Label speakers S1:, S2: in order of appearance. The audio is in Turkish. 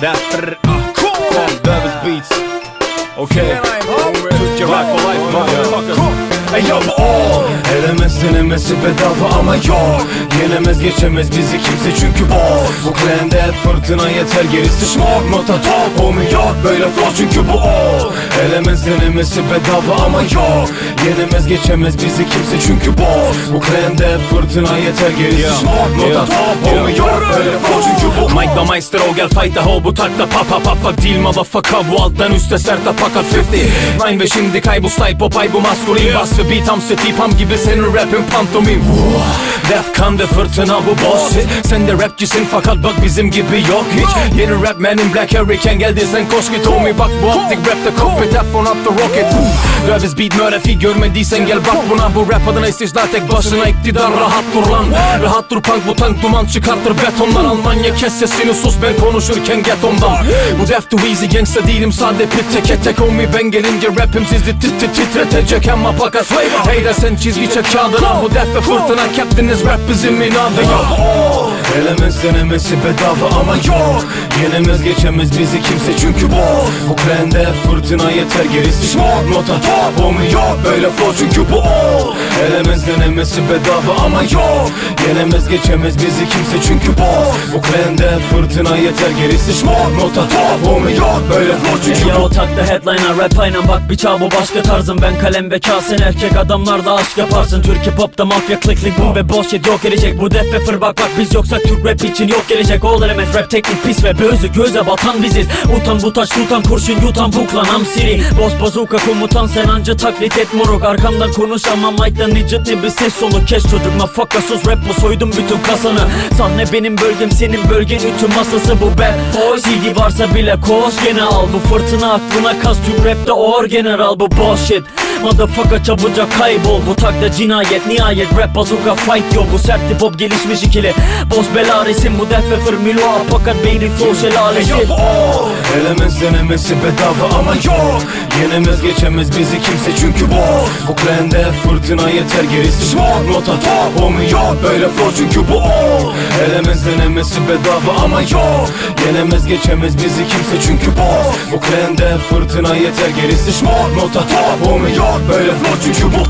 S1: That frr, ah, cool. Davis Beats. Okay. Türkçe rock for life, motherfuckers.
S2: Ey ya bu o Elemez denemesi bedava ama yok. Yenemez geçemez bizi kimse çünkü boss Bu klende fırtına yeter gerisi şmok Nota top. Olmuyor böyle flow çünkü bu o. Elemez denemesi bedava ama yok. Yenemez geçemez bizi kimse çünkü boss Bu klende fırtına yeter gerisi şmok Nota top. Olmuyor böyle flow çünkü
S1: maestro gel fight'a ho bu takta pa pa pa fuck değil motherfucker. Bu alttan üste serta fakat 50 Nine ve şimdi kaybus type pop ay bu maskulin. Bas ve beat ham pam gibi senin rapin pantomim Def kan ve fırtına bu boss. Sen de rapçisin fakat bak bizim gibi yok hiç. Yeni rap man in black hurricane geldi sen koş git bak bu optik rapte cockpit F-on up the rocket. Travis beat mörefi görmediysen gel bak buna. Bu rap adına istisna tek başına iktidar rahat dur lan. Rahat dur punk bu tank duman çıkartır betondan Almanya kes sesini sus ben konuşurken getomdan Bu def too easy gangsta değilim sade pit tek tek homie. Ben gelince rapim sizi tit tit titretecek ama fakat Hey de sen çizgi çek kağıdına. Bu def ve fırtına captainiz rap bizim inadı yok
S2: Elemez denemesi bedava ama yok. Yenemez geçemez bizi kimse çünkü Bu. Klende fırtına yeter gerisi şmok Nota top olmuyor böyle flow çünkü bu. O Elemez denemesi bedava ama yok. Yenemez geçemez bizi kimse çünkü Bu. Klende fırtına yeter gerisi şmok Nota top olmuyor böyle flow çünkü bu.
S3: O takta headline'a rap aynen. Bak bir çağ bu başka tarzım Ben kalem ve kasen erkek adamlar da aşk yaparsın. Türkiye popta mafya klik klik boom ve boş shit yok. Gelecek Bu def fır. Bak bak biz yoksak Türk rap için yok gelecek All elements rap teknik pis ve bözü göze batan biziz. Utan bu taş tutan kurşun yutan buklanam siri. Boss bazuka komutan sen anca taklit et moruk. Arkamdan konuş ama mic'dan nicitli bir ses sonu. Kes çocuk mafaka sus rap bu soydum bütün kasanı. Sahne benim bölgem senin bölgen ütü masası bu bad boy CD varsa bile koş gene al Bu fırtına aklına kas. Tüm rapte or general bu bullshit Motherfucker çabucak kaybol. Bu takta cinayet nihayet rap bazooka fight. Yo Bu sert hip hop gelişmiş ikili. Boss bela resim bu def ve fırmilo Fakat beyri flow şelalesi
S2: Yok Elemez denemesi bedava ama yok Yenemez geçemez bizi kimse çünkü Bu. Klende fırtına yeter gerisi şmok Nota top olmuyor böyle flow çünkü bu. O Elemez denemesi bedava ama yok Yenemez geçemez bizi kimse çünkü Bu. Klende fırtına yeter gerisi şmok Nota top olmuyor böyle flow çünkü bu